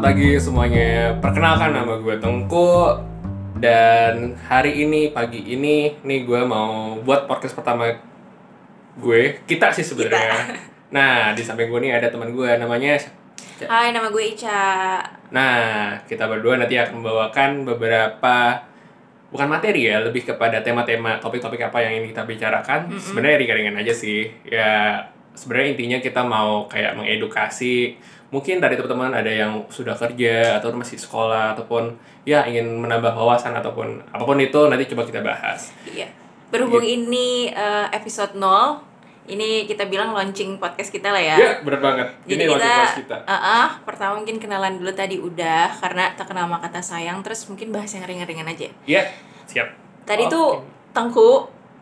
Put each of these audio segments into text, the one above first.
selamat pagi semuanya. Perkenalkan nama gue Tengku dan hari ini pagi ini nih gue mau buat podcast pertama gue. Kita sih sebenarnya. Nah di samping gue nih ada teman gue namanya. Hai, nama gue Ica. Nah kita berdua nanti akan membawakan beberapa bukan materi ya, lebih kepada tema-tema topik-topik apa yang ingin kita bicarakan. Sebenarnya ringan-ringan aja sih. Ya sebenarnya intinya kita mau kayak mengedukasi mungkin dari teman-teman ada yang sudah kerja atau masih sekolah ataupun ya ingin menambah wawasan ataupun apa pun itu nanti coba kita bahas. Iya. Berhubung ini eh, episode 0, ini kita bilang launching podcast kita lah ya. Ya, benar banget. Jadi Ini kita, kita. eh, eh, pertama mungkin kenalan dulu tadi udah karena tak kenal maka kata sayang, terus mungkin bahas yang ringan-ringan aja. Ya, siap. Tadi Oke. tuh Tengku,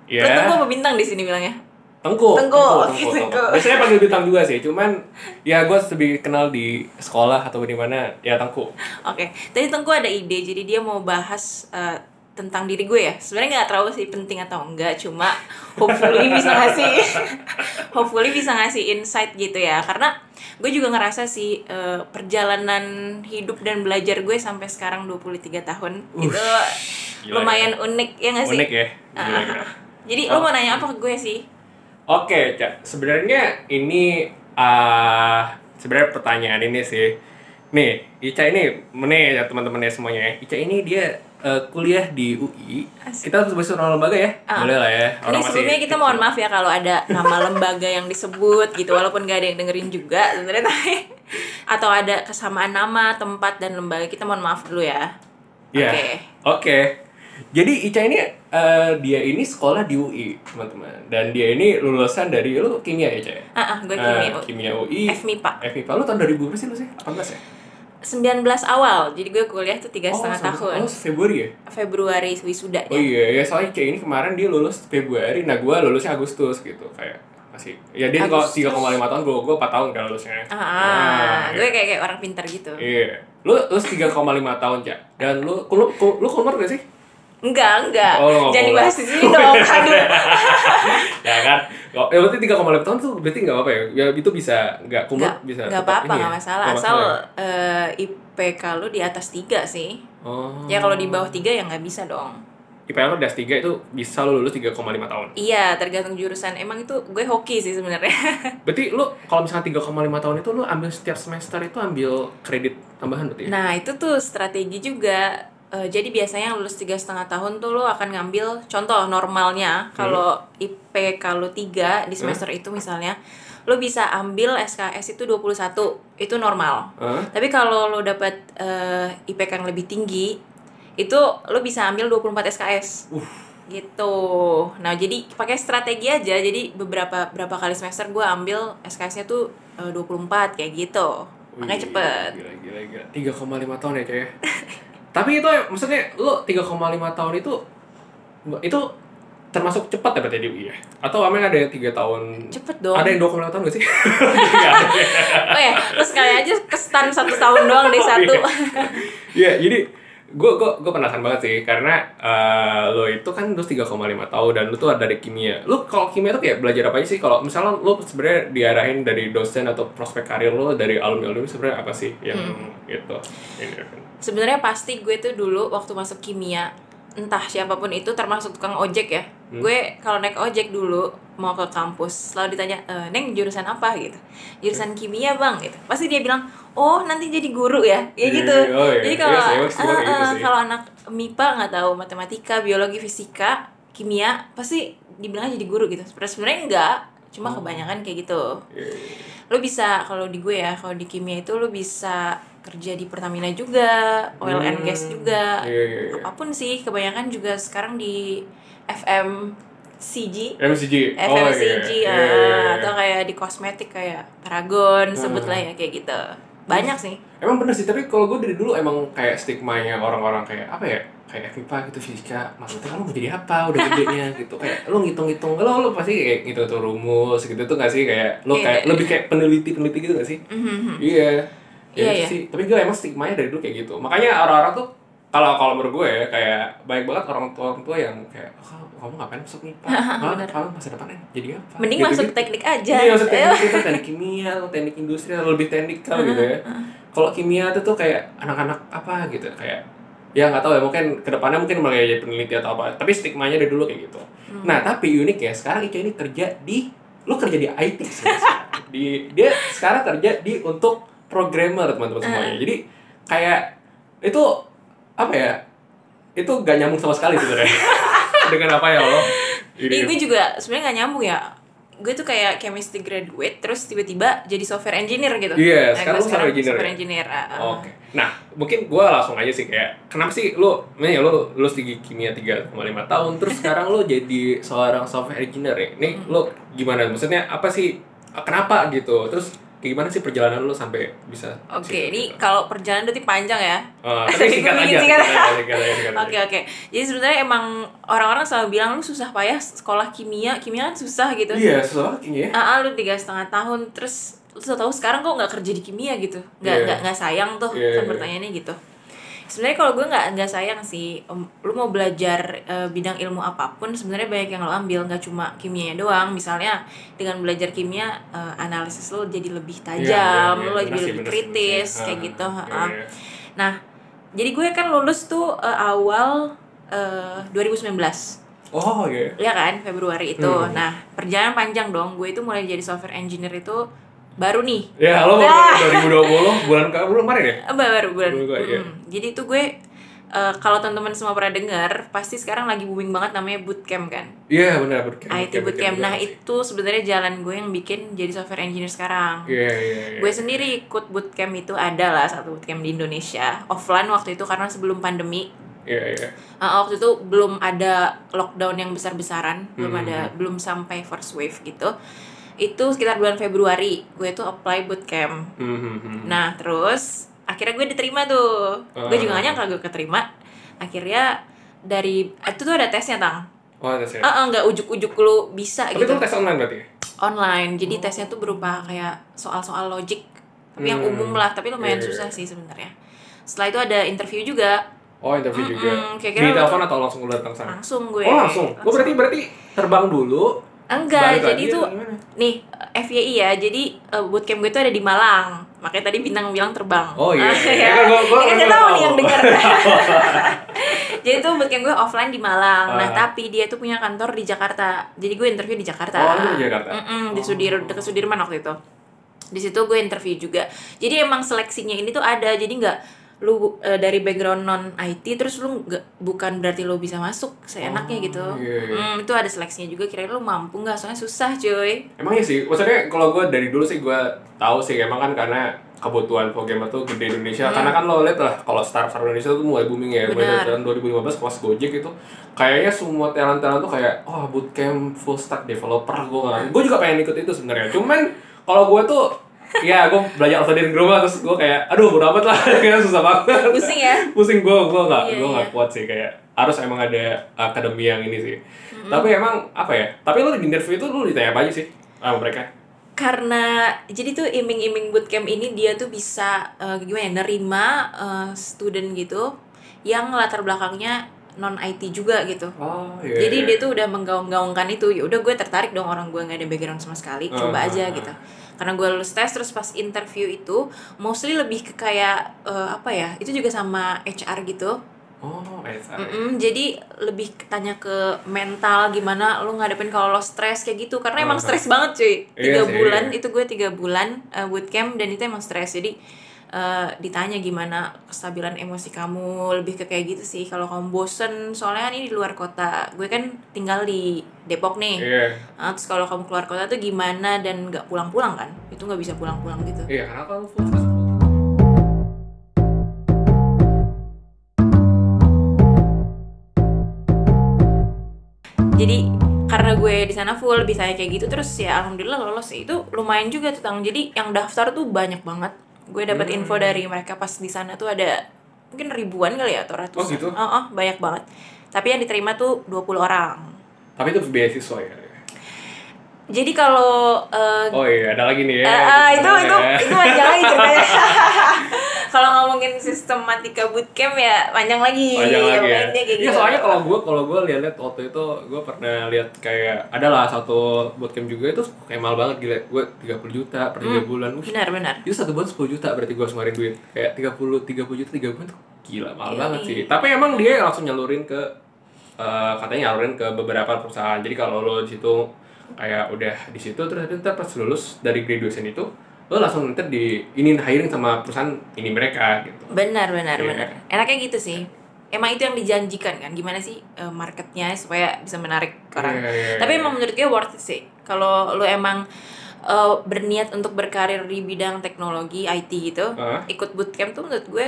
Ya. Lu Tengku apa bintang di sini bilangnya? Tengku. Tengku, oke, Tengku. Biasanya panggil bintang juga sih, cuman ya gue lebih kenal di sekolah atau di mana ya Tengku. Oke, tadi Tengku ada ide, jadi dia mau bahas eh, tentang diri gue ya. Sebenarnya nggak terlalu sih penting atau enggak, cuma hopefully bisa ngasih, hopefully bisa ngasih insight gitu ya. Karena gue juga ngerasa sih eh, perjalanan hidup dan belajar gue sampai sekarang 23 tahun itu gila lumayan unik ya nggak sih? Unik ya. Ah, Gila, ah, gila. ah. Jadi lo mau nanya apa ke gue sih? Oke, Cak. Sebenarnya ini ah sebenarnya pertanyaan ini sih. Nih, Ica ini, nih ya teman-temannya semuanya ya. Ica ini dia eh, kuliah di UI. Asik. Kita harus sebut nama lembaga ya? Ah. Boleh lah ya. Ini sebelumnya kita mohon maaf ya kalau ada nama lembaga yang disebut gitu walaupun gak ada yang dengerin juga sebenarnya atau ada kesamaan nama, tempat dan lembaga kita mohon maaf dulu ya. Iya. Oke. Oke. Jadi Ica ini eh, dia ini sekolah di UI, teman-teman. Dan dia ini lulusan dari lu kimia ya, Ica ya? Ah, ah, gue Eh, kimia. kimia UI. FMIPA. FMIPA lu tahun 2000 berapa sih lu sih? 18 ya? 19 awal. Jadi gue kuliah tuh tiga setengah sama- tahun. Oh, Februari ya? Februari wisuda Oh ya. iya, ya soalnya kayak ini kemarin dia lulus Februari, nah gue lulusnya Agustus gitu kayak masih. Ya dia kalau Agustus. 3,5 tahun, gue gue 4 tahun kan lulusnya. Ah, Nah, ah, gue iya. kayak kayak orang pintar gitu. Iya. Lu lulus 3,5 tahun, Cak. Dan lu lu lu, lu konvert gak sih? Enggak, enggak. Oh, Jangan oh. dibahas di sini dong. Aduh. ya kan? Kok ya berarti 3,5 tahun tuh berarti nggak apa-apa ya? Ya itu bisa nggak Enggak, konvert bisa. enggak apa-apa, ini ya? enggak masalah. Asal ya? eh, IPK lu di atas 3 sih. Oh. Ya kalau di bawah 3 ya nggak bisa dong. IPK lu di atas 3 itu bisa lu lulus 3,5 tahun. Iya, tergantung jurusan. Emang itu gue hoki sih sebenarnya. Berarti lu kalau misalnya 3,5 tahun itu lu ambil setiap semester itu ambil kredit tambahan berarti ya? nah, itu tuh strategi juga. Eh, jadi biasanya yang lulus tiga setengah tahun tuh lo akan ngambil contoh normalnya kalau IPK lo 3 di semester itu misalnya lo bisa ambil SKS itu 21 itu normal. Hah? Tapi kalau lo dapat eh, IPK yang lebih tinggi itu lo bisa ambil 24 SKS. Uh. Gitu. Nah, jadi pakai strategi aja. Jadi beberapa berapa kali semester gue ambil SKS-nya tuh eh, 24 kayak gitu. Makanya cepet. Gila, gila, gila. 3,5 tahun ya, coy. Tapi itu ya, maksudnya lu 3,5 tahun itu itu termasuk cepat ya berarti di UI ya? Atau emang ada yang 3 tahun? Cepet dong. Ada yang 2,5 tahun gak sih? Oh ya, lu sekali aja kestan satu tahun doang deh satu. Iya, jadi gue gue gue penasaran banget sih karena eh, lo itu kan lu 3,5 tahun dan lu tuh ada dari kimia. Lu kalau kimia tuh kayak belajar apa aja sih? Kalau misalnya lu sebenarnya diarahin dari dosen atau prospek karir lo dari alumni alumni sebenarnya apa sih yang Hmm. Ini kan. Sebenarnya pasti gue tuh dulu waktu masuk kimia, entah siapa pun itu termasuk tukang ojek ya. Hmm. Gue kalau naik ojek dulu mau ke kampus selalu ditanya, e, "Neng jurusan apa?" gitu. "Jurusan kimia, Bang." gitu. Pasti dia bilang, "Oh, nanti jadi guru ya." Ya Iya, gitu. iya, oh iya. Jadi Iya kalau gitu eh, sih. kalau anak MIPA nggak tahu matematika, biologi, fisika, kimia, pasti dibilang jadi guru gitu. Sebenarnya enggak, cuma Oh. kebanyakan kayak gitu. Iya, lo bisa kalau di gue ya kalau di kimia itu lo bisa kerja di Pertamina juga oil and gas Hmm, juga Iya, iya, iya. apa pun sih kebanyakan juga sekarang di FMCG MCG. Oh, FMCG iya, iya, ah, iya, iya. atau kayak di kosmetik kayak Paragon Hmm. lah ya kayak gitu banyak sih Emang bener sih, tapi kalau gue dari dulu emang kayak stigmanya orang-orang kayak apa ya? Kayak FIPA gitu, fisika, maksudnya lo mau jadi apa udah gedenya gitu Kayak lo ngitung-ngitung, lo, lo pasti kayak ngitung-ngitung rumus gitu tuh gak sih? Kayak lo Iya, kayak iya. lebih kayak peneliti-peneliti gitu gak sih? Mhm. Iya Ya Iya, iya. sih, tapi gue emang stigmanya dari dulu kayak gitu Makanya orang-orang tuh kalau kalau menurut gue ya kayak banyak banget orang tua orang tua yang kayak oh, kamu ngapain masuk Hah, Bener. kamu masa depannya jadi apa Mending Gitu-gitu. masuk teknik aja. Iya, maksud Eh, teknik itu teknik kimia atau teknik industri atau lebih teknikal gitu ya. Kalau kimia itu tuh kayak anak-anak apa gitu kayak ya nggak tahu ya mungkin ke depannya mungkin mulai jadi peneliti atau apa tapi stigmanya dari dulu kayak gitu. Hmm. Nah tapi unik ya sekarang Ica ini kerja di lo kerja di IT sebenarnya. di dia sekarang kerja di untuk programmer teman-teman semuanya. Jadi kayak itu apa ya itu gak nyambung sama sekali sebenarnya dengan apa ya lo. Gue juga sebenarnya nggak nyambung ya. Gue tuh kayak chemistry graduate terus tiba-tiba jadi software engineer gitu. Iya, Nah, sekarang software engineer Software ya? engineer. ah. Oke. Nah, mungkin gue langsung aja sih kayak kenapa sih lu nih lu lulus di kimia 3,5 tahun terus sekarang lu jadi seorang software engineer ya. Nih lu gimana? Maksudnya apa sih kenapa gitu? Terus kayak gimana sih perjalanan lu sampai bisa Oke, situ ini gitu? kalau perjalanan berarti panjang ya. Tapi singkat aja. Oke oke. Jadi sebenarnya emang orang-orang selalu bilang lu susah payah sekolah kimia, kimia kan susah gitu. Iya, susah kimia. Ah, ah, lu tiga setengah tahun terus lu tau tahu sekarang kok nggak kerja di kimia gitu, nggak Iya. nggak nggak sayang tuh Iya, kan iya. pertanyaannya gitu. Sebenarnya kalau gue nggak nggak sayang sih, lu mau belajar eh, bidang ilmu apa pun sebenarnya banyak yang lo ambil nggak cuma kimianya doang. Misalnya dengan belajar kimia eh, analisis lo jadi lebih tajam, Iya, iya, lo iya. jadi Bener sih, lebih bener kritis bener kayak Ah, gitu. ah. iya. Nah, jadi gue kan lulus tuh eh, awal eh, 2019 Oh, iya. ya kan Februari itu. Hmm. Nah, perjalanan panjang dong. Gue itu mulai jadi software engineer itu baru nih. Ya, lo Nah. 2020 bulan ke bulan kemarin ya? Baru bulan. Iya. Mm. Jadi itu gue eh, kalau teman-teman semua pernah dengar, pasti sekarang lagi booming banget namanya bootcamp kan. Iya, benar bootcamp. IT bootcamp. Nah, benar sih. itu sebenarnya jalan gue yang bikin jadi software engineer sekarang. Iya, iya, iya. Gue sendiri ikut bootcamp itu ada lah satu bootcamp di Indonesia offline waktu itu karena sebelum pandemi Iya, iya. Uh, waktu itu belum ada lockdown yang besar-besaran, belum Hmm. ada, belum sampai first wave gitu. Itu sekitar bulan Februari, gue tuh apply bootcamp. Hmm, hmm, hmm. Nah, terus akhirnya gue diterima tuh. Gue juga Ah. gak nyangka gue keterima. Akhirnya dari itu tuh ada tesnya tang. Oh, ada. Ah, ah, nggak ujuk-ujuk lu bisa Tapi itu gitu. tes online berarti? ya? Online. Jadi tesnya tuh berupa kayak soal-soal logik, tapi yang Hmm. umum lah. Tapi lumayan Iya, iya, susah iya. sih sebenarnya. Setelah itu ada interview juga. Oh, interview juga. Mm-mm, kira-kira Di telepon atau langsung lu datang sana? Langsung gue. Oh, langsung. Oh, berarti berarti terbang dulu. Enggak, jadi tuh? Nih FYI ya, jadi uh, bootcamp gue tuh ada di Malang. Makanya tadi bintang bilang terbang. Oh, iya. Ah, Ya, ya. kan gua- Ya kan nggak tahu nih yang denger. jadi tuh bootcamp gue offline di Malang. Nah, Ah. tapi dia tuh punya kantor di Jakarta. Jadi gue interview di Jakarta. Oh, lu di Jakarta? Mm-mm, di Oh. Sudir dekat Sudirman waktu itu. Di situ gue interview juga. Jadi emang seleksinya ini tuh ada. Jadi nggak lu eh, dari background non IT terus lu nggak bukan berarti lu bisa masuk seenaknya Oh, gitu. iya, iya. Hmm, itu ada seleksinya juga kira-kira lu mampu nggak soalnya susah cuy. Emang iya sih, maksudnya kalau gue dari dulu sih gue tahu sih emang kan karena kebutuhan programmer tuh gede di Indonesia karena kan lo lihat lah kalau startup startup Indonesia tuh mulai booming ya mulai tahun 2015 pas Gojek itu kayaknya semua talent talent tuh kayak oh bootcamp full stack developer gue nggak gue juga pengen ikut itu sebenarnya cuman kalau gue tuh ya gue belajar di rumah terus gue kayak aduh udah amat lah. Kayaknya susah banget. Pusing ya? pusing gue gue nggak Iya, gue nggak iya. kuat sih kayak harus emang ada akademi yang ini sih. Tapi emang apa ya tapi lo di interview itu lo ditanya apa aja sih sama mereka? Karena jadi tuh iming-iming bootcamp ini dia tuh bisa eh, gimana ya nerima eh, student gitu yang latar belakangnya non IT juga gitu. oh iya Jadi iya. dia tuh udah menggaung-gaungkan itu. Ya udah gue tertarik dong orang gue nggak ada background sama sekali, coba Ah, aja ah, gitu. Karena gue lulus tes terus pas interview itu mostly lebih ke kayak eh, apa ya? Itu juga sama HR gitu. oh SR. Mm-mm, jadi lebih tanya ke mental gimana lu ngadepin kalau lo stres kayak gitu karena emang Ah. stres banget cuy Iya tiga bulan itu gue tiga bulan uh, bootcamp dan itu emang stres jadi uh, ditanya gimana kestabilan emosi kamu lebih ke kayak gitu sih. Kalau kamu bosen soalnya kan ini di luar kota. Gue kan tinggal di Depok nih. Iya. Ah, terus kalau kamu keluar kota tuh gimana dan nggak pulang-pulang kan? Itu nggak bisa pulang-pulang gitu. Iya karena kalau full stack jadi karena gue di sana full bisa kayak gitu terus ya alhamdulillah lolos. Itu lumayan juga tuh tang. Jadi yang daftar tuh banyak banget gue dapat Hmm. info dari mereka pas di sana tuh ada mungkin ribuan kali ya atau ratusan Oh, gitu? oh, oh, banyak banget tapi yang diterima tuh 20 orang tapi itu beasiswa ya jadi kalau eh, oh iya ada lagi nih ya Eh, ah, itu itu Ya. itu aja lagi ceritanya. kalau ngomongin sistematika bootcamp ya panjang lagi. panjang lagi ya. Dia kayak Iya gitu. soalnya kalau gue kalau gue lihat-lihat waktu itu gue pernah lihat kayak adalah satu bootcamp juga itu kayak mahal banget gila gue 30 juta per tiga bulan. Wih, benar benar. itu satu bulan 10 juta berarti gue harus ngeluarin duit kayak 30 30 juta tiga bulan tuh gila mahal Iya, banget iya. sih tapi emang dia langsung nyalurin ke eh, katanya nyalurin ke beberapa perusahaan jadi kalau lo di situ kayak udah di situ terus nanti pas lulus dari graduation itu lo langsung nanti di ini hiring sama perusahaan ini mereka gitu Benar benar Iya. benar. Enaknya gitu sih. Emang itu yang dijanjikan kan gimana sih eh, marketnya supaya bisa menarik orang. Iya, iya, Tapi iya. emang menurut gue worth it sih. Kalau lu emang eh, berniat untuk berkarir di bidang teknologi IT gitu, Hah? ikut bootcamp tuh menurut gue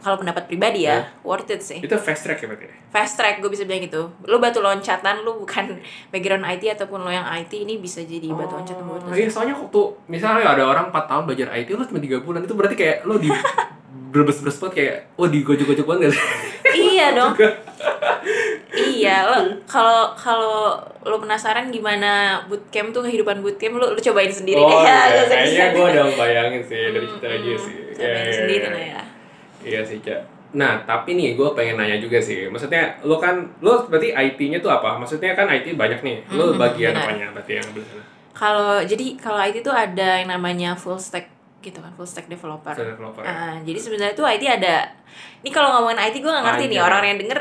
kalau pendapat pribadi ya, worth it sih. itu fast track ya berarti Fast track gue bisa bilang gitu. Lu batu loncatan, lu bukan background IT ataupun lu yang IT ini bisa jadi batu loncatan lu. Oh, iya soalnya waktu misalnya ada orang 4 tahun belajar IT lo cuma 3 bulan itu berarti kayak lo di berbes-beres banget kayak oh di gojok-gojok banget gak sih? iya dong. iya, lo kalau kalau lo penasaran gimana bootcamp tuh kehidupan bootcamp lu lu cobain sendiri oh, deh ya. iya. kayaknya gue udah bayangin sih dari cerita aja sih. Hmm, Iya, Cobain iya, sendiri lah ya. Iya sih, Cak. Nah, tapi nih gue pengen nanya juga sih. Maksudnya lo kan, lo berarti IT-nya tuh apa? Maksudnya kan IT banyak nih. Lo Mhm, bagian benar. apanya berarti yang sana? Kalau jadi kalau IT tuh ada yang namanya full stack gitu kan, full stack developer. Software developer. ya? Ah, jadi sebenarnya tuh IT ada. Ini kalau ngomongin IT gue gak ngerti nih Panjang. orang yang denger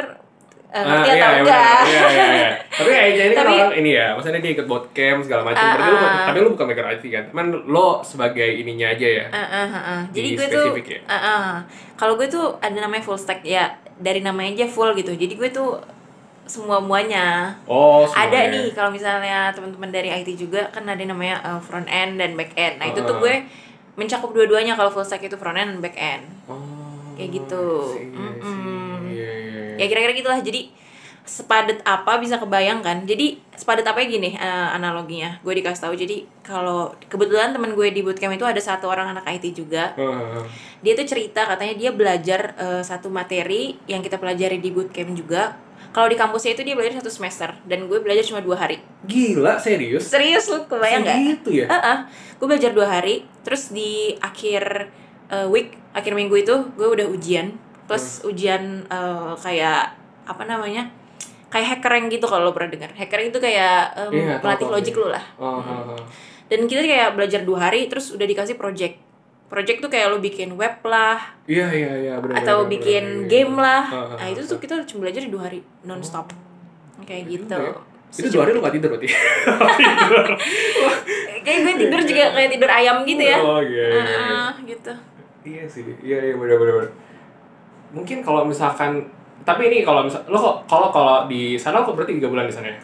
eh, Ah, ngerti iya, atau iya, enggak. Iya, iya, iya. Tapi IT ini kan Tapi- orang ini ya, maksudnya dia ikut bootcamp segala macam. Berarti lo, ah. tapi lo bukan maker IT kan? Cuman lo sebagai ininya aja ya. Ah, ah, ah, ah. Jadi Di gue tuh, spesifik ya? ah, ah. kalau gue tuh ada namanya full stack ya dari namanya aja full gitu. Jadi gue tuh semua muanya. Oh, Ada semuanya. nih kalau misalnya teman-teman dari IT juga kan ada namanya uh, front end dan back end. Nah itu tuh gue mencakup dua-duanya kalau full stack itu front end dan back end. Oh, Kayak gitu. See, I see. Mm-mm. Iya, iya, iya. Ya kira-kira gitulah. Jadi sepadet apa bisa kebayang kan? Jadi sepadet apa ya gini uh, analoginya. Gue dikasih tahu. Jadi kalau kebetulan teman gue di bootcamp itu ada satu orang anak IT juga. Ah. Dia tuh cerita katanya dia belajar uh, satu materi yang kita pelajari di bootcamp juga. Kalau di kampusnya itu dia belajar satu semester dan gue belajar cuma dua hari. Gila, serius? Serius lu kebayang nggak? Segitu ya? Heeh. Gue belajar dua hari, terus di akhir uh, week, akhir minggu itu gue udah ujian, plus ujian uh, kayak apa namanya? Kayak hackering gitu kalau lo pernah dengar. Hackering itu kayak um, Iya, tahu, pelatih logik iya. lu lah. Oh, ah. Dan kita kayak belajar dua hari, terus udah dikasih project. Project tuh kayak lo bikin web lah, Iya, iya, iya. atau benar, bikin benar, iya. game lah. Ah, ah, Nah itu tuh kita cuma belajar di dua hari non-stop. Kayak Iya gitu. ya. Itu dua hari lu gak tidur berarti? Kayak gue tidur juga kayak tidur ayam gitu ya. Oh iya iya. iya. Ah, gitu. Iya sih, iya iya benar. Mungkin kalau misalkan tapi ini kalau misal lo kok kalau kalau di sana kok berarti tiga bulan di sana ya?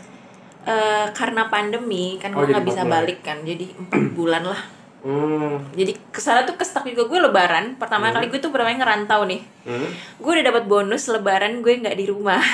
Eh, karena pandemi kan Oh, gue nggak bisa bulan. balik kan jadi empat bulan lah Hmm. jadi ke sana tuh kestak juga gue lebaran pertama kali gue tuh pertama ngerantau nih Hmm. gue udah dapat bonus lebaran gue nggak di rumah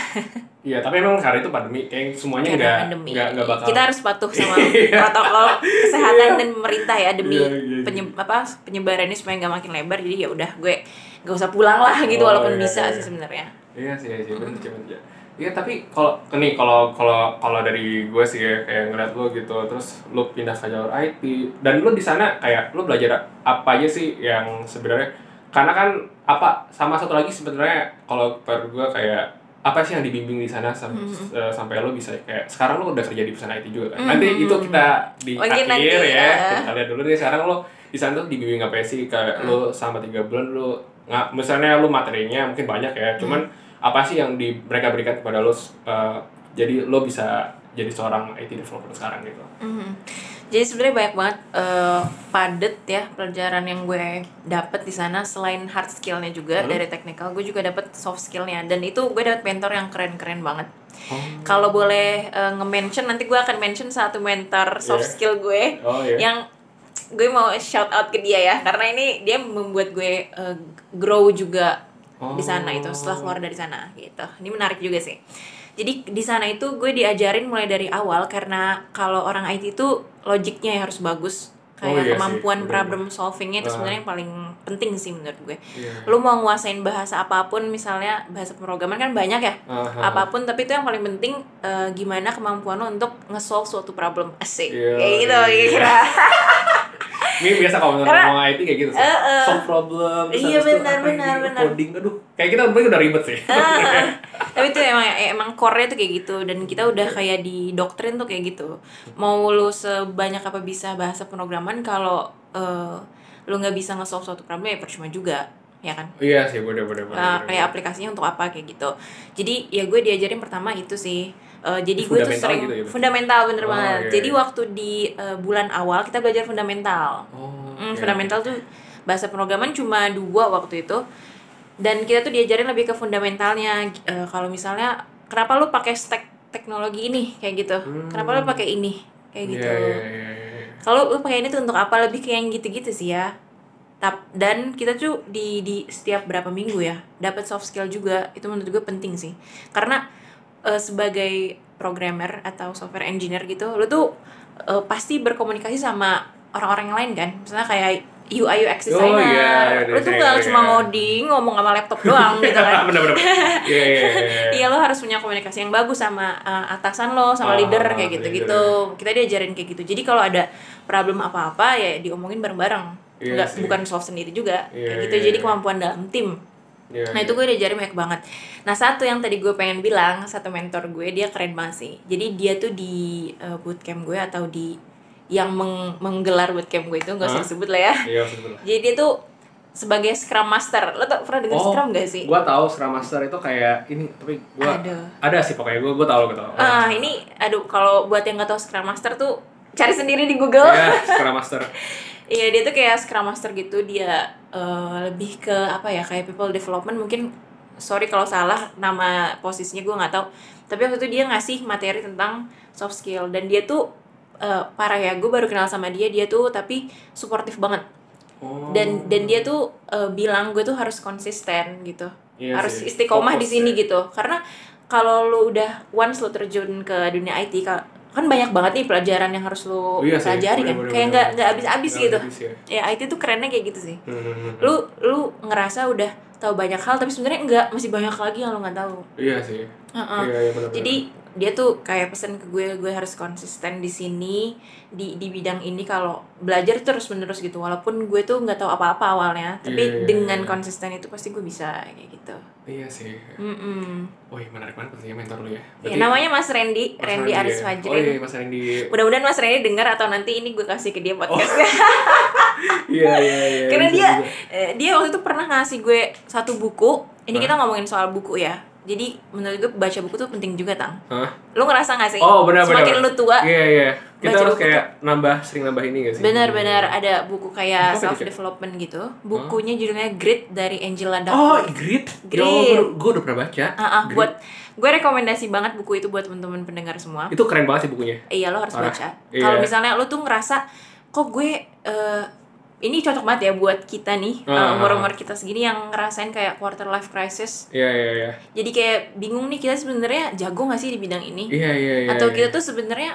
Iya, tapi emang karena itu pandemi, kayak semuanya nggak nggak nggak bakal. kita harus patuh sama protokol kesehatan dan pemerintah ya demi Iya, iya, iya. penye- apa penyebarannya supaya nggak makin lebar jadi ya udah gue nggak usah pulang lah gitu Oh, walaupun iya, bisa iya. sih sebenarnya Iya sih, iya sih, benar sih benar. Iya, tapi kalau nih kalau kalau kalau dari gue sih ya, kayak ngeliat lo gitu, terus lo pindah ke jalur IT dan lo di sana kayak lo belajar apa aja sih yang sebenarnya karena kan apa sama satu lagi sebenarnya kalau per gue kayak apa sih yang dibimbing di sana sam- Mm-hmm. eh, sampai lo bisa kayak sekarang lo udah kerja di perusahaan IT juga kan Mhm. nanti itu kita di Mungkin akhir nanti, ya eh. kita lihat dulu nih sekarang lo di sana tuh dibimbing apa sih kayak lo selama tiga bulan lo nggak misalnya lo materinya mungkin banyak ya cuman apa sih yang di mereka berikan kepada lo eh, jadi lo bisa jadi seorang IT developer sekarang gitu Mhm. Jadi sebenarnya banyak banget eh, padet ya pelajaran yang gue dapet di sana selain hard skillnya juga dari technical gue juga dapet soft skillnya dan itu gue dapet mentor yang keren-keren banget. Kalau boleh eh, nge-mention nanti gue akan mention satu mentor soft Iya. skill gue oh iya yang gue mau shout out ke dia ya karena ini dia membuat gue eh, grow juga di sana itu setelah keluar dari sana gitu. Ini menarik juga sih. Jadi di sana itu gue diajarin mulai dari awal karena kalau orang IT itu logiknya yang harus bagus. Oh Kayak iya sih, kemampuan bener-bener. problem solvingnya itu Ah. sebenarnya yang paling penting sih menurut gue. Iya. Lu mau nguasain bahasa apa pun misalnya bahasa pemrograman kan banyak ya. Aha. Apa pun tapi itu yang paling penting eh, gimana kemampuan lo untuk nge-solve suatu problem asik. Iya, Kayak gitu iya. kira. Ini biasa kalau ngomong IT kayak gitu sih. Eh, eh. Solve problem. Iya, benar, benar, benar. Coding, aduh. Kayak kita mungkin udah ribet sih. Ah, tapi itu emang emang core-nya tuh kayak gitu dan kita udah kayak di doktrin tuh kayak gitu mau lu sebanyak apa bisa bahasa pemrograman kalau eh, lu nggak bisa nge-solve suatu problem ya percuma juga ya kan? Iya sih, bener bener. Nah, bener. kayak aplikasinya untuk apa kayak gitu. Jadi ya gue diajarin pertama itu sih. Eh, jadi gue tuh sering gitu berarti? fundamental bener Oh, banget. iya, jadi waktu di eh, bulan awal kita belajar fundamental. Oh, Hmm, iya, fundamental tuh bahasa pemrograman cuma dua waktu itu. Dan kita tuh diajarin lebih ke fundamentalnya. Eh, kalau misalnya kenapa lu pakai stack teknologi ini kayak gitu? Kenapa lu pakai ini? Kayak Iya, gitu. Iya, iya, iya, iya. Kalau lu pakai ini tuh untuk apa? Lebih kayak yang gitu-gitu sih ya. Tap, dan kita tuh di di setiap berapa minggu ya dapat soft skill juga. Itu menurut gue penting sih. Karena eh, sebagai programmer atau software engineer gitu lu tuh eh, pasti berkomunikasi sama orang-orang yang lain kan? Misalnya kayak UI UX Oh, designer iya, lu tuh iya, gak iya, cuma iya. ngoding ngomong sama laptop doang gitu kan bener bener. Iya iya iya. Iya lo harus punya komunikasi yang bagus sama uh, atasan lo, sama Ah, leader kayak gitu-gitu. Kita diajarin kayak gitu. Jadi kalau ada problem apa-apa ya diomongin bareng-bareng. Iya Nggak sih. bukan solve sendiri juga. Iya, kayak gitu. iya, Jadi iya. kemampuan dalam tim. Iya, Nah iya. itu gue diajarin banyak banget. Nah satu yang tadi gue pengen bilang, satu mentor gue dia keren banget sih. Jadi dia tuh di uh, bootcamp gue atau di yang meng- menggelar bootcamp gue itu nggak usah disebut lah ya. Iya. Jadi dia tuh sebagai Scrum Master. Lo tau pernah denger Oh, Scrum gak sih? Gua tahu Scrum Master itu kayak ini, tapi gua Aduh. ada sih pokoknya gua gua tahu gitu. Ah ini aduh kalau buat yang nggak tahu Scrum Master tuh cari sendiri di Google. Iya, Scrum Master. Iya dia tuh kayak Scrum Master gitu dia eh, lebih ke apa ya kayak people development mungkin sorry kalau salah nama posisinya gue nggak tahu tapi waktu itu dia ngasih materi tentang soft skill dan dia tuh eh, parah ya gue baru kenal sama dia dia tuh tapi suportif banget Oh. dan dan dia tuh eh, bilang gue tuh harus konsisten gitu Iya harus sih, istiqomah di fokus sini ya. gitu karena kalau lu udah once lu terjun ke dunia IT ka- kan banyak banget nih pelajaran yang harus lu Oh, iya pelajari kan kayak bener. nggak nggak habis-habis gitu habis ya. ya IT tuh kerennya kayak gitu sih Hmm. lu lu ngerasa udah tahu banyak hal tapi sebenarnya enggak masih banyak lagi yang lu nggak tahu Iya sih. Heeh. Iya, iya benar. jadi dia tuh kayak pesan ke gue gue harus konsisten di sini di di bidang ini kalau belajar terus menerus gitu walaupun gue tuh nggak tahu apa-apa awalnya tapi Iya, iya, dengan iya. konsisten itu pasti gue bisa kayak gitu Iya sih. Mm-mm. Wih, menarik banget pastinya mentor lu ya. Ya, namanya Mas Randy, Mas Randy ya? Aris Oh Fajrin. iya, Mas Randy. Mudah-mudahan Mas Randy dengar atau nanti ini gue kasih ke dia podcastnya. Iya, iya, iya. Karena dia juga. eh, dia waktu itu pernah ngasih gue satu buku. Ini kita ngomongin soal buku ya. Jadi menurut gue baca buku tuh penting juga tang. Hah? Lu ngerasa gak sih? Oh, benar. Semakin lu tua, Iya, iya. Kita baca harus buku kayak nambah sering nambah ini gak sih? benar-benar ada buku kayak self development gitu. Bukunya judulnya Grit dari Angela Oh, Duckworth. Grit. Grit. gue udah pernah baca. Ah, Grit. buat gue rekomendasi banget buku itu buat teman-teman pendengar semua. Itu keren banget sih bukunya. Iya lo harus Parah. baca. Iya. Kalau misalnya lo tuh ngerasa kok gue eh, ini cocok banget ya buat kita nih Ah. umur umur kita segini yang ngerasain kayak quarter life crisis. Iya, iya, iya. Jadi kayak bingung nih kita sebenarnya jago gak sih di bidang ini? Iya, iya, iya. Atau iya. kita tuh sebenarnya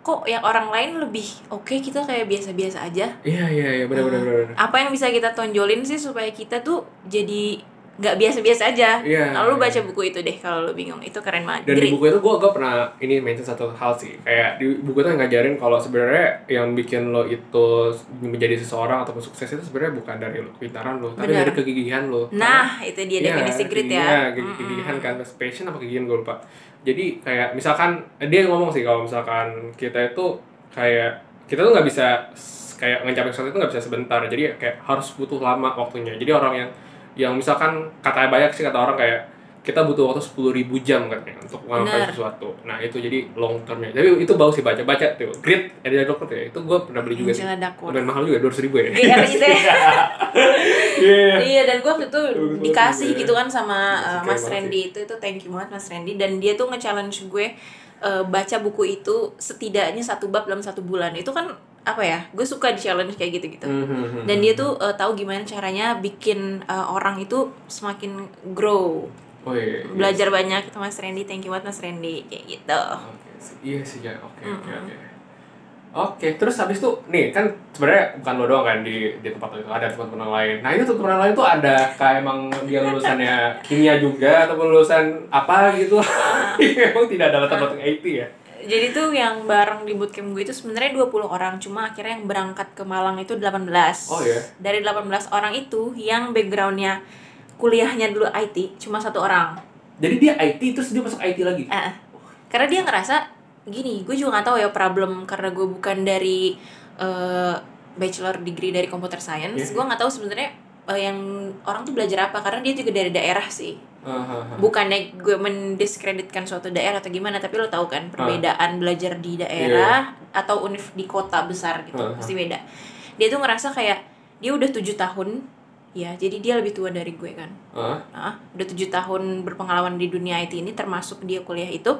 kok yang orang lain lebih oke kita kayak biasa-biasa aja. Iya, iya, iya, benar benar benar. benar. Apa yang bisa kita tonjolin sih supaya kita tuh jadi nggak biasa-biasa aja. Iya, Lalu iya. baca buku itu deh kalau lo bingung. Itu keren banget. Dan di buku itu gue gue pernah ini mention satu hal sih kayak di buku itu ngajarin kalau sebenarnya yang bikin lo itu menjadi seseorang ataupun sukses itu sebenarnya bukan dari lo pintaran lo tapi dari kegigihan lo. Nah, itu dia Iya, definisi grit Iya, ya. Mm-mm. kegigihan kan passion apa kegigihan gue lupa. Jadi kayak misalkan eh, dia ngomong sih kalau misalkan kita itu kayak kita tuh nggak bisa kayak ngecapai sesuatu itu nggak bisa sebentar. Jadi kayak harus butuh lama waktunya. Jadi orang yang yang misalkan katanya banyak sih kata orang kayak kita butuh waktu sepuluh ribu jam katanya untuk Benar. sesuatu. Nah itu jadi long termnya. Tapi itu bagus sih baca baca tuh. Grit ada dokter ya. Itu gue pernah beli juga sih. Angela Duckworth. Lumayan mahal juga dua ribu ya. Iya ya. Iya. Iya dan gue waktu itu banget dikasih ya. gitu kan sama uh, Mas Randy itu itu thank you banget Mas Randy dan dia tuh nge-challenge gue uh, baca buku itu setidaknya satu bab dalam satu bulan itu kan apa ya gue suka di challenge kayak gitu gitu Mhm. dan dia tuh uh, tahu gimana caranya bikin uh, orang itu semakin grow Oh iya. iya. belajar banyak itu Mas Randy thank you banget Mas Randy kayak gitu Oke, sih. iya sih ya. Oke, oke, oke. Oke, terus habis itu nih kan sebenarnya bukan lo doang kan di di tempat itu ada teman-teman lain. Nah itu teman-teman lain tuh ada kayak emang dia lulusannya kimia juga atau lulusan apa gitu? Emang tidak ada latar belakang IT ya? Jadi tuh yang bareng di bootcamp gue itu sebenarnya 20 orang cuma akhirnya yang berangkat ke Malang itu 18 Oh, iya? dari 18 orang itu yang backgroundnya kuliahnya dulu IT cuma satu orang Jadi dia IT terus dia masuk IT lagi. Eh, karena dia ngerasa gini gue juga nggak tahu ya problem karena gue bukan dari eh, bachelor degree dari computer science Iya. gue nggak tahu sebenarnya yang orang tuh belajar apa karena dia juga dari daerah sih Hahaha. bukannya gue mendiskreditkan suatu daerah atau gimana tapi lo tahu kan perbedaan belajar di daerah atau univ di kota besar gitu pasti beda dia tuh ngerasa kayak dia udah tujuh tahun ya jadi dia lebih tua dari gue kan? Nah, udah tujuh tahun berpengalaman di dunia IT ini termasuk dia kuliah itu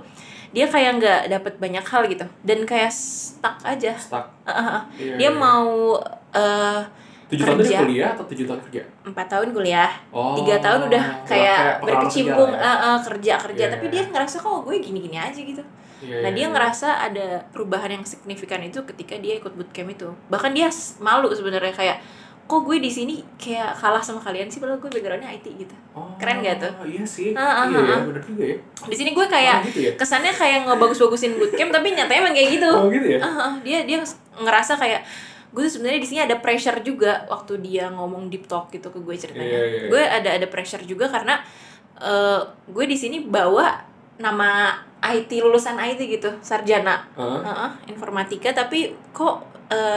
dia kayak nggak dapet banyak hal gitu dan kayak stuck aja Stuck. Ah, ah, ah. Iya, dia iya. mau eh, Tujuh tahun kerja. kuliah atau tujuh tahun kerja? empat tahun kuliah Oh. tiga tahun udah kayak kayak berkecimpung lah eh, eh, kerja kerja Iya, tapi iya. dia ngerasa kok gue gini gini aja gitu Iya, nah iya, dia iya. ngerasa ada perubahan yang signifikan itu ketika dia ikut bootcamp itu bahkan dia malu sebenarnya kayak kok gue di sini kayak kalah sama kalian sih padahal gue backgroundnya IT gitu Oh, keren gak tuh? Iya sih. Ah, ah, iya, ya, ah. bener juga ya. di sini gue kayak Oh, gitu ya? kesannya kayak ngebagus-bagusin bootcamp tapi nyatanya emang kayak gitu Oh, gitu ya? Ah, ah, dia dia ngerasa kayak gue tuh sebenarnya di sini ada pressure juga waktu dia ngomong deep talk gitu ke gue ceritanya Iya, iya, iya. gue ada ada pressure juga karena eh, gue di sini bawa nama IT lulusan IT gitu sarjana Hah? Heeh, informatika tapi kok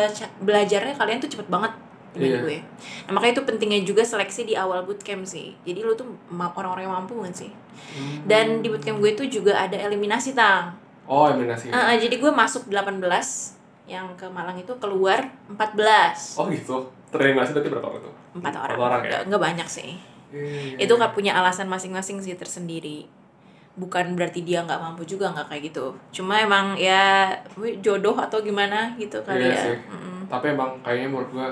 ca- belajarnya kalian tuh cepet banget dengan Iya. gue nah makanya itu pentingnya juga seleksi di awal bootcamp sih jadi lu tuh orang-orang yang mampu kan sih Hmm. dan di bootcamp gue itu juga ada eliminasi tang Oh, eliminasi. Ah, ah, jadi gue masuk 18 yang ke Malang itu keluar 14 Oh, gitu. Tereliminasi berarti berapa orang tuh? empat orang, Empat orang ya? Nggak, nggak banyak sih iya, itu kan punya alasan masing-masing sih tersendiri bukan berarti dia nggak mampu juga nggak kayak gitu cuma emang ya jodoh atau gimana gitu kali Iya ya sih. Mm-mm. Tapi emang kayaknya menurut gua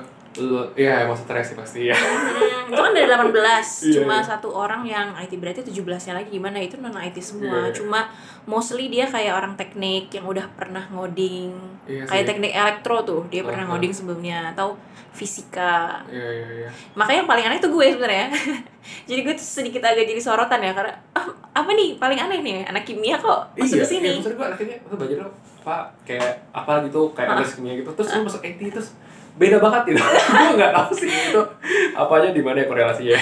Iya, emang stres sih pasti ya. Hmm, itu kan dari 18 Iya, cuma iya. satu orang yang IT berarti 17 nya lagi. Gimana? Itu non IT semua. Iya, iya. cuma mostly dia kayak orang teknik yang udah pernah ngoding. Iya kayak sih. teknik elektro tuh dia pernah Uh-huh. ngoding sebelumnya. Atau fisika. Iya, iya, iya. makanya yang paling aneh tuh gue sebenarnya. Jadi gue tuh sedikit agak jadi sorotan ya karena ah, apa nih? Paling aneh nih anak kimia kok? Masuk iya, ke sini. Iya, maksud gua akhirnya lu belajar Pak, kayak apa gitu, kayak ada kimia gitu. Terus lu masuk IT terus beda banget gitu. gua nggak tahu sih itu apanya di mana ya korelasinya.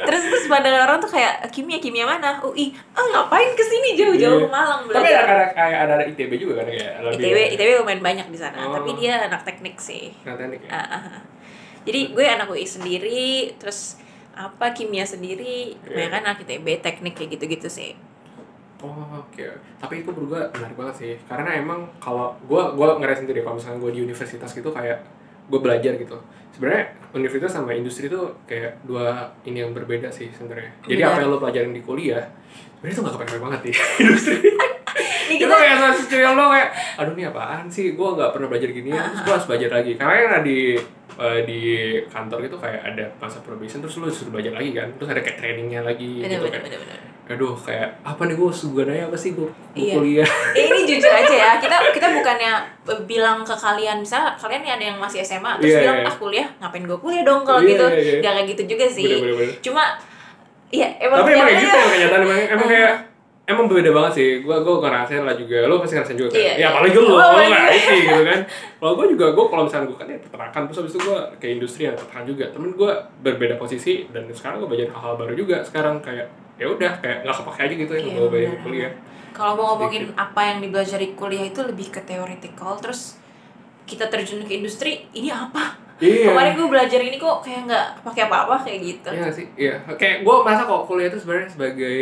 terus terus pandangan orang tuh kayak kimia kimia mana UI ah ngapain ke sini jauh-jauh Iya. ke Malang Tapi ada ada kayak ada, ada ITB juga kan kayak lebih ITB ITB lumayan banyak di sana Oh. tapi dia anak teknik sih Nah, teknik ya. Ah, ah. jadi gue anak UI sendiri terus apa kimia sendiri Iya. kebanyakan anak ITB teknik kayak gitu-gitu sih Oh, oke. Tapi itu menurut gue menarik banget sih. Karena emang kalau gue gua ngerasain sendiri kalau misalnya gue di universitas gitu kayak gue belajar gitu. Sebenarnya universitas sama industri itu kayak dua ini yang berbeda sih sebenarnya. Jadi apa yang lo pelajarin di kuliah sebenarnya itu gak kepake banget di industri. Itu kita kayak sesuatu yang lo kayak aduh ini apaan sih? Gue nggak pernah belajar gini terus gue harus belajar lagi. Karena kan di eh, di kantor gitu kayak ada masa probation terus lo disuruh belajar lagi kan. Terus ada kayak trainingnya lagi bener gitu bener kan bener bener. Aduh kayak apa nih gue sebenarnya apa sih? Gue Iya. kuliah. Eh, ini jujur aja ya kita kita bukannya bilang ke kalian misalnya kalian nih ada yang masih SMA terus Iya, bilang iya. ah kuliah ngapain gue kuliah dong? Kalau Iya, gitu iya, iya. gak kayak gitu juga sih. Bener-bener. cuma ya emang tapi emang kayak gitu emang kenyataan emang emang kayak emang beda banget sih. Gue gue ngerasain lah juga. Lo pasti ngerasain juga kan? Iya, ya iya. apalagi lo Oh, lo iya. nggak IT gitu kan? Kalau gue juga gue kalau misalnya gue kan ya peternakan terus habis itu gue ke industri yang peternakan juga. Temen gue berbeda posisi dan sekarang gue belajar hal-hal baru juga sekarang. Kayak ya udah kayak nggak kepake aja gitu ya Iya, gue belajar kuliah. kalau mau ngomongin apa yang dipelajari kuliah itu lebih ke theoretical terus kita terjun ke industri ini apa? Iya. kemarin gue belajar ini kok kayak nggak pakai apa-apa kayak gitu. Iya sih, iya. Kayak gue merasa kok kuliah itu sebenarnya sebagai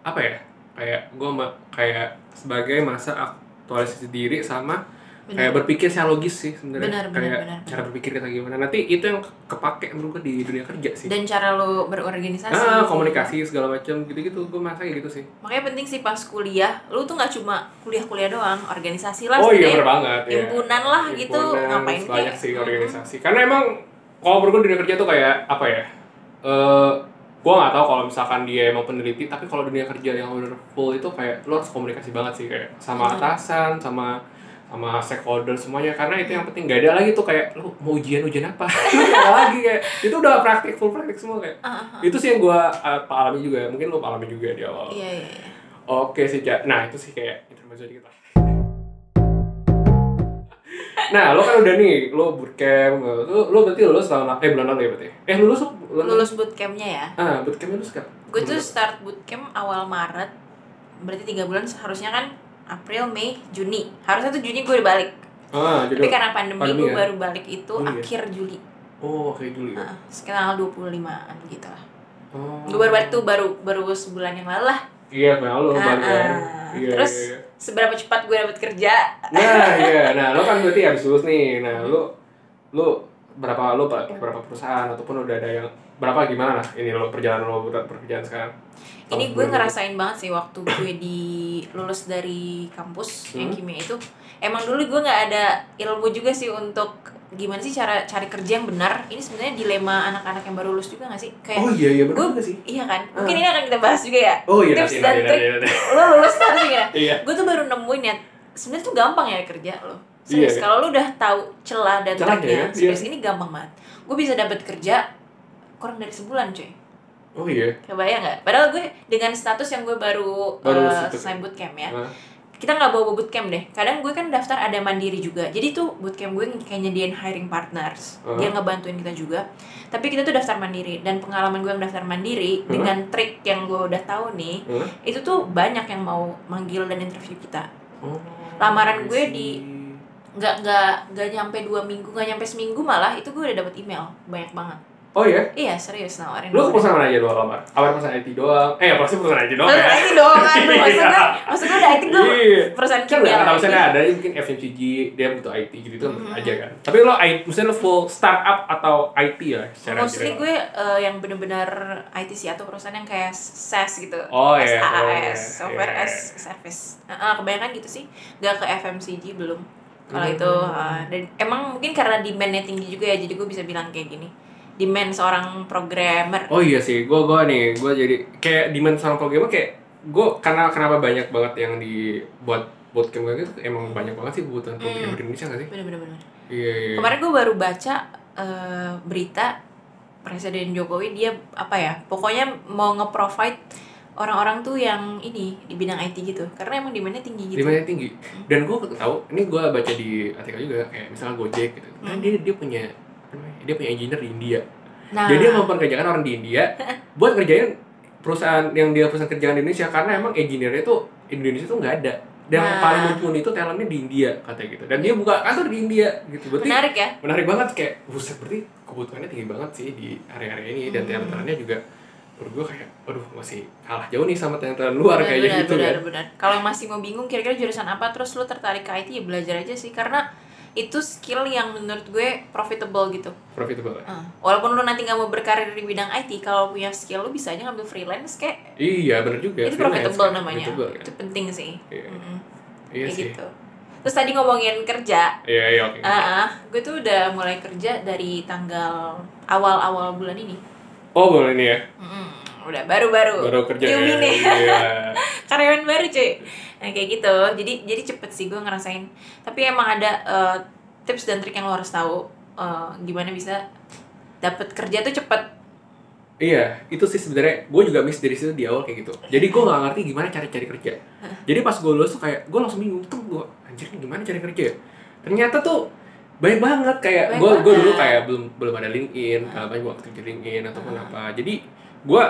apa ya? Kayak gue kayak sebagai masa aktualisasi diri sama kayak berpikir secara logis sih sebenarnya. Benar, benar, kayak benar, cara berpikir kita gimana. Nanti itu yang kepake menurut gue di dunia kerja sih. dan cara lo berorganisasi ah, komunikasi segala macam gitu-gitu gue merasa kayak gitu sih. makanya penting sih pas kuliah lu tuh nggak cuma kuliah-kuliah doang organisasi lah oh iya bener banget. himpunan lah gitu Himpunan, ngapain banyak sih Hmm. organisasi. Karena emang kalau menurut gue dunia kerja tuh kayak apa ya? Eh gue nggak tahu kalau misalkan dia emang peneliti, tapi kalau dunia kerja yang udah full itu kayak lo harus komunikasi banget sih kayak sama Hmm. atasan, sama sama stakeholder semuanya karena itu yang penting. Gak ada lagi tuh kayak lo mau ujian ujian apa? Nggak lagi kayak itu udah praktik full praktik semua kayak. Ah. itu sih yang gue alami juga mungkin lo alami juga di awal. Iya iya iya. Oke sih nah itu sih kayak intermezzo dikit lah nah lo kan udah nih lo bootcamp lo lo berarti lulus tahun eh bulan lalu ya berarti? Eh lulus bulan lalu? lulus bootcampnya ya? Ah bootcamp lulus kan gue tuh start bootcamp awal Maret. Berarti tiga bulan seharusnya kan April Mei Juni. Harusnya tuh Juni gue udah balik. Ah jadi tapi karena pandemi, pandemi gue ya? baru balik itu Juli ya? akhir Juli. Oh kayak dulu ya? Nah, sekitar tanggal 25an gitu lah. Oh. gue baru balik tuh baru baru sebulan yang lalu lah iya kayak lo balik kan iya terus iya, iya. seberapa cepat gue dapet kerja? Nah iya. Nah lo kan berarti habis lulus nih. Nah lo lo berapa lo berapa perusahaan ataupun udah ada yang berapa gimana lah ini lo perjalanan lo pekerjaan sekarang? Ini gue 2020. ngerasain banget sih waktu gue di lulus dari kampus yang Hmm. kimia itu. Emang dulu gue nggak ada ilmu juga sih untuk gimana sih cara cari kerja yang benar ini sebenarnya dilema anak-anak yang baru lulus juga gak sih kayak oh iya iya benar gue juga sih iya kan Ah. mungkin ini akan kita bahas juga ya oh iya tips nanti, dan nanti, trik nanti, nanti. lo lulus harus ya iya gue tuh baru nemuin ya sebenarnya tuh gampang ya kerja lo serius Iya, iya. kalau lo udah tahu celah dan Celahnya triknya ya, serius iya. ini gampang banget gue bisa dapat kerja kurang dari sebulan cuy oh iya kebayang nggak padahal gue dengan status yang gue baru, Baru eh, itu. selesai bootcamp ya Ah. Kita nggak bawa bootcamp deh. Kadang gue kan daftar ada mandiri juga. Jadi tuh bootcamp gue kayak nyediain hiring partners. Uh. dia ngebantuin kita juga. Tapi kita tuh daftar mandiri. Dan pengalaman gue yang daftar mandiri Uh. dengan trik yang gue udah tahu nih Hah? itu tuh banyak yang mau manggil dan interview kita. Oh, Lamaran gue di- nggak nggak nggak nyampe dua minggu nggak nyampe seminggu malah itu gue udah dapet email. Banyak banget oh iya iya serius nawarin Lu ke perusahaan mana aja doang lamar? Apa perusahaan IT doang? Eh, pasti perusahaan IT doang Perusahaan ya? IT doang kan maksud gue Iya. maksud gue udah IT gue perusahaan Kan kimia tahu lah, misalnya IT. ada mungkin FMCG dia butuh IT gitu itu Mhm. aja kan. Tapi lo IT, misalnya lo full startup atau IT ya secara Mostly gue eh, yang bener-bener IT sih atau perusahaan yang kayak SaaS gitu. Oh, iya. SaaS, Oh, iya. software Iya. as service. Kebanyakan gitu sih. Gak ke FMCG belum. Kalau Hmm. itu eh, dan emang mungkin karena demandnya tinggi juga ya, jadi gue bisa bilang kayak gini. Demand seorang programmer. Oh iya sih, gue gua nih, gue jadi kayak demand seorang programmer kayak gue karena kenapa banyak banget yang dibuat bootcamp kayak gitu emang banyak banget sih kebutuhan programmer Hmm. di Indonesia nggak sih? Bener-bener. Iya iya. Kemarin gue baru baca eh, berita Presiden Jokowi dia apa ya? Pokoknya mau nge-provide orang-orang tuh yang ini di bidang IT gitu. Karena emang demandnya tinggi gitu. demandnya tinggi dan gue tahu ini gue baca di artikel juga kayak misalnya Gojek gitu kan Hmm. dia dia punya dia punya engineer di India. Nah, jadi dia memperkerjakan orang di India buat kerjain perusahaan yang dia perusahaan kerjaan di Indonesia karena emang engineer-nya tuh Indonesia tuh nggak ada. Dan Nah. paling mumpuni itu talentnya di India katanya gitu. Dan dia buka kantor di India gitu. Berarti menarik ya. menarik banget kayak buset berarti kebutuhannya tinggi banget sih di area-area ini. Dan Hmm. talent-talentnya juga menurut gue kayak aduh masih kalah jauh nih sama talent-talent luar kayak gitu benar, kan. benar. Kalau masih mau bingung kira-kira jurusan apa terus lu tertarik ke IT ya belajar aja sih. Karena itu skill yang menurut gue profitable gitu. profitable ya? Uh, walaupun lu nanti nggak mau berkarir di bidang IT, kalau punya skill lu bisa aja ngambil freelance kayak Iya benar juga. itu profitable kan, namanya. profitable kan. Itu penting sih. Iya. Mm-mm. Iya Kayak sih. gitu. Terus tadi ngomongin kerja, Iya iya oke. ah ah, gue tuh udah mulai kerja dari tanggal awal-awal bulan ini. Oh boleh nih ya. Mm-mm. Udah baru-baru. Baru kerja Newbie ya. nih. Iya. karyawan baru cuy nah kayak gitu jadi jadi cepet sih gue ngerasain tapi emang ada eh, tips dan trik yang lo harus tahu eh, gimana bisa dapat kerja tuh cepet Iya, itu sih sebenarnya gue juga miss dari situ di awal kayak gitu. Jadi gue nggak ngerti gimana cari cari kerja. Jadi pas gue lulus tuh kayak gue langsung bingung tuh gue anjir gimana cari kerja. ya? Ternyata tuh banyak banget kayak gue gue dulu kayak belum belum ada LinkedIn, uh, banyak aktif di LinkedIn ataupun apa. Jadi gue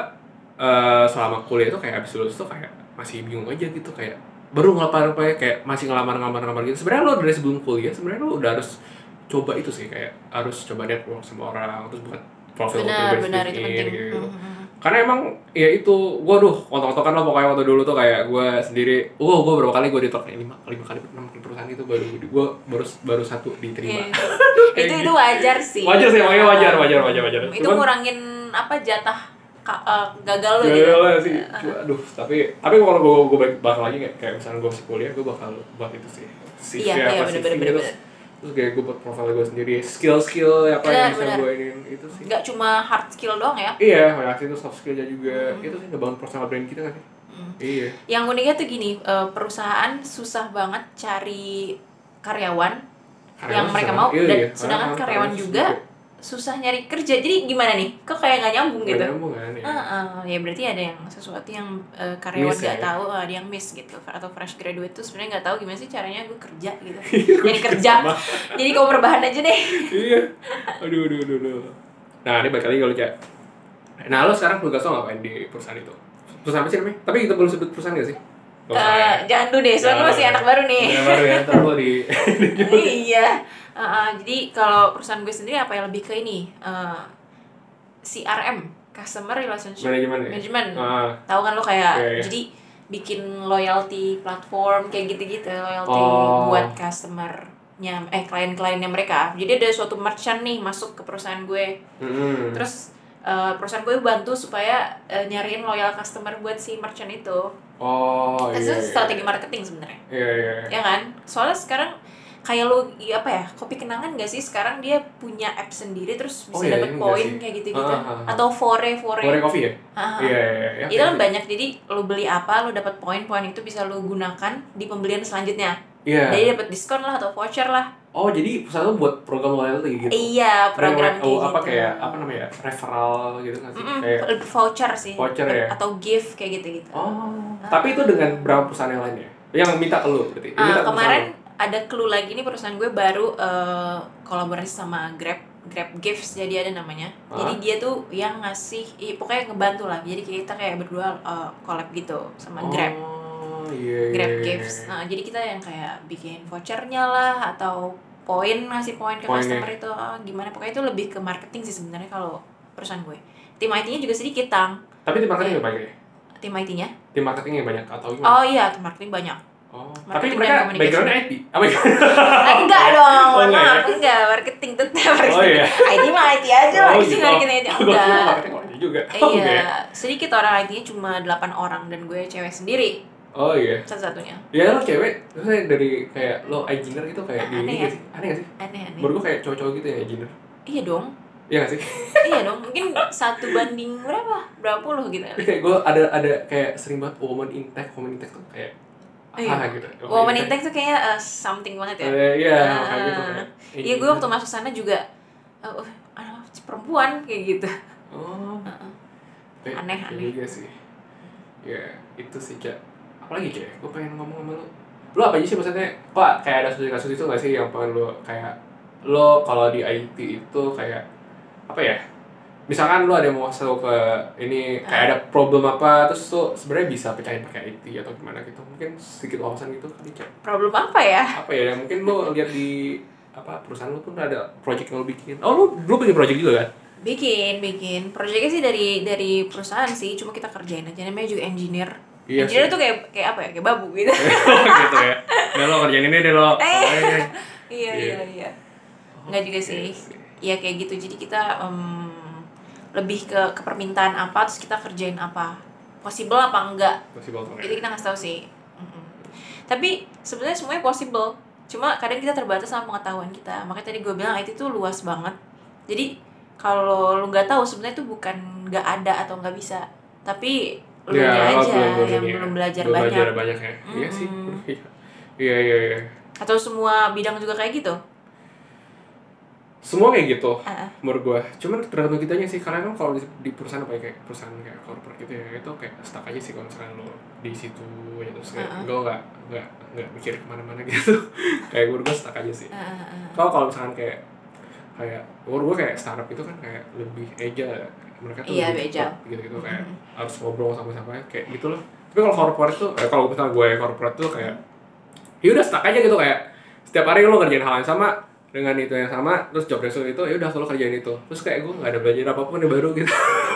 eh, selama kuliah tuh kayak abis lulus tuh kayak masih bingung aja gitu kayak baru ngelamar apa ya kayak masih ngelamar ngelamar ngelamar gitu. Sebenarnya lo dari sebelum kuliah sebenarnya lo udah harus coba itu sih kayak harus coba network sama orang terus buat profil benar pribadi benar itu sedikit, penting gitu. Mhm. karena emang ya itu gue duh kontok-kontokan lah pokoknya waktu dulu tuh kayak gue sendiri oh gue berapa kali gue ditok lima lima kali enam kali perusahaan itu baru gue baru baru satu diterima Iya. itu itu wajar sih wajar sih makanya wajar wajar wajar wajar itu Cuman- ngurangin apa jatah eh, gagal lo gitu sih, Cuma, aduh, tapi tapi kalau gue gue balik bakal lagi kayak, kayak misalnya gue masih kuliah, gue bakal buat itu sih. CV Iya, iya, bener, terus, bener. terus kayak gue buat profil gue sendiri, skill-skill apa yang bisa gue ini itu sih. nggak cuma hard skill doang ya Iya, reaksi itu soft skillnya juga, itu sih ngebangun personal brand kita kan sih. Hmm. Iya. yang uniknya tuh gini eh, perusahaan susah banget cari karyawan Karyawan yang mereka mau Iya, dan iya. sedangkan Karyawan- karyawan karyawan juga susah nyari kerja. Jadi gimana nih? Kok kayak nggak nyambung gitu? nyambung kan ya. Ah, ah, ya berarti ada yang sesuatu yang eh, karyawan nggak ya? tahu ada yang miss gitu. Atau fresh graduate tuh sebenarnya nggak tahu gimana sih caranya gue kerja gitu. Nyari kerja jadi kau berbahan aja deh. Iya. Aduh aduh aduh, aduh. nah ini balik lagi kalau Cak nah lo sekarang tugas lo ngapain di perusahaan itu? Perusahaan apa sih namanya? Tapi kita belum sebut perusahaan gak sih? Ya? jangan dulu deh soalnya masih anak baru nih. Ya, baru ya ntar lo di iya Ah, jadi kalau perusahaan gue sendiri apa yang lebih ke ini eh, CRM customer relationship manajemen ya? management. Ah tahu kan lo kayak Iya, iya. jadi bikin loyalty platform kayak gitu-gitu loyalty Oh. buat customernya eh klien-kliennya mereka. Jadi ada suatu merchant nih masuk ke perusahaan gue. Mm-mm. terus eh, perusahaan gue bantu supaya eh, nyariin loyal customer buat si merchant itu. Oh itu iya iya. strategi marketing sebenarnya. Iya iya. Ya kan? Soalnya sekarang kayak lo iya apa ya kopi kenangan gak sih? Sekarang dia punya app sendiri terus bisa Oh, iya, dapat iya, enggak poin sih. kayak gitu-gitu. Ah, ah, ah. atau fore fore. Goreng kopi ya? Ah, ah. iya iya iya itu kan banyak jadi lo beli apa lo dapat poin-poin itu bisa lo gunakan di pembelian selanjutnya. Iya. Jadi dapat diskon lah atau voucher lah. Oh jadi lo buat program loyalty gitu? Iya program oh, kayak apa gitu. kayak apa namanya referral gitu kan sih? Mm-mm, kayak voucher sih. Voucher ya? atau gift kayak gitu gitu oh tapi itu dengan berapa perusahaan yang lainnya? Yang minta ke lo berarti? Minta ke kemarin ada clue lagi nih perusahaan gue baru eh, kolaborasi sama Grab Grab Gifts jadi ada namanya Ah. jadi dia tuh yang ngasih ih, pokoknya ngebantu lah jadi kita kayak berdua eh, collab gitu sama lo. Grab oh iya Grab iya, Gifts. iya. Nah, jadi kita yang kayak bikin vouchernya lah atau poin ngasih poin ke Poinnya. customer itu ah, gimana pokoknya itu lebih ke marketing sih sebenarnya kalau perusahaan gue. Tim IT-nya juga sedikit tang. tapi tim marketing nggak banyak ya Tim IT-nya? tim marketing yang banyak atau gimana Oh iya, tim marketing banyak. Oh tapi mereka backgroundnya IT apa ya Ah, enggak dong, Oh, enggak ya? enggak marketing tetap marketing. Oh, iya. IT mah IT aja lah, oh sih gitu marketing aja. Gua kira Enggak. marketing juga oh, Iya, ya? sedikit orang IT-nya cuma 8 orang dan gue cewek sendiri oh iya satu-satunya. ya lo cewek maksudnya dari kayak lo engineer gitu kayak di Aneh ini ya? gak sih aneh gak sih Aneh-aneh. menurut gue kayak cowok-cowok gitu yang engineer Iya dong. iya gak sih iya dong, mungkin satu banding berapa? Berapa puluh gitu. Tapi kayak gue ada ada kayak sering banget woman in tech woman in tech tuh kayak Iya. ah gitu Woman in tech tuh kayaknya uh, something banget ya. Eh, iya Ah. kayak gitu Iya, gue waktu masuk sana juga uh, uh, perempuan kayak gitu. oh Heeh. kayak- Aneh, aneh. juga sih ya itu sih cak apalagi cak gue pengen ngomong sama lo lo apa aja sih maksudnya kok kayak ada kasus-kasus itu gak sih yang pengen lo kayak lo kalau di IT itu kayak apa ya misalkan lo ada yang mau masuk ke ini kayak ada problem apa terus tuh sebenarnya bisa pecahin pakai IT atau gimana gitu mungkin sedikit wawasan gitu kali cak Problem apa ya? apa ya yang mungkin lo lihat di apa perusahaan lo tuh ada project yang lo bikin oh lo lo bikin project juga kan Bikin, bikin. Proyeknya sih dari dari perusahaan sih, cuma kita kerjain aja. Namanya juga engineer. Iya engineer sih. tuh kayak kayak apa ya? Kayak babu gitu. gitu ya udah lo kerjain ini deh lo Eh. Oh, iya, Iya. iya, iya. Enggak juga sih. Iya kayak gitu. Jadi kita em, lebih ke ke permintaan apa terus kita kerjain apa. Possible apa enggak? possible itu kita ngasih tahu sih. Tapi sebenarnya semuanya possible. Cuma kadang kita terbatas sama pengetahuan kita. Makanya tadi gue bilang IT tuh luas banget. Jadi kalau lu nggak tahu sebenarnya itu bukan nggak ada atau nggak bisa. Tapi lu Ya, aja belum- yang ya. belum belajar Belum banyak. belajar banyak ya. Iya sih. Iya iya iya. Atau semua bidang juga kayak gitu semua kayak gitu ah. menurut gua cuman tergantung kitanya sih karena kan kalau di, di perusahaan apa ya kayak perusahaan kayak corporate gitu ya itu kayak stuck aja sih kalau misalkan lo di situ ya terus kayak Uh-uh. gue nggak nggak nggak mikir ke mana-mana gitu kayak menurut gua stuck aja sih ah, ah. kalau kalau misalkan kayak kayak menurut gua kayak startup itu kan kayak lebih agile ya. mereka tuh Iya, lebih cepat gitu gitu kayak Mm. harus ngobrol sama siapa kayak gitu loh tapi kalau corporate tuh eh, kalau misalnya gue corporate tuh kayak ya udah stuck aja gitu kayak setiap hari lo kerjain hal yang sama dengan itu yang sama terus job desk lo itu ya udah selalu kerjain itu terus kayak gue nggak ada belajar apa pun yang baru gitu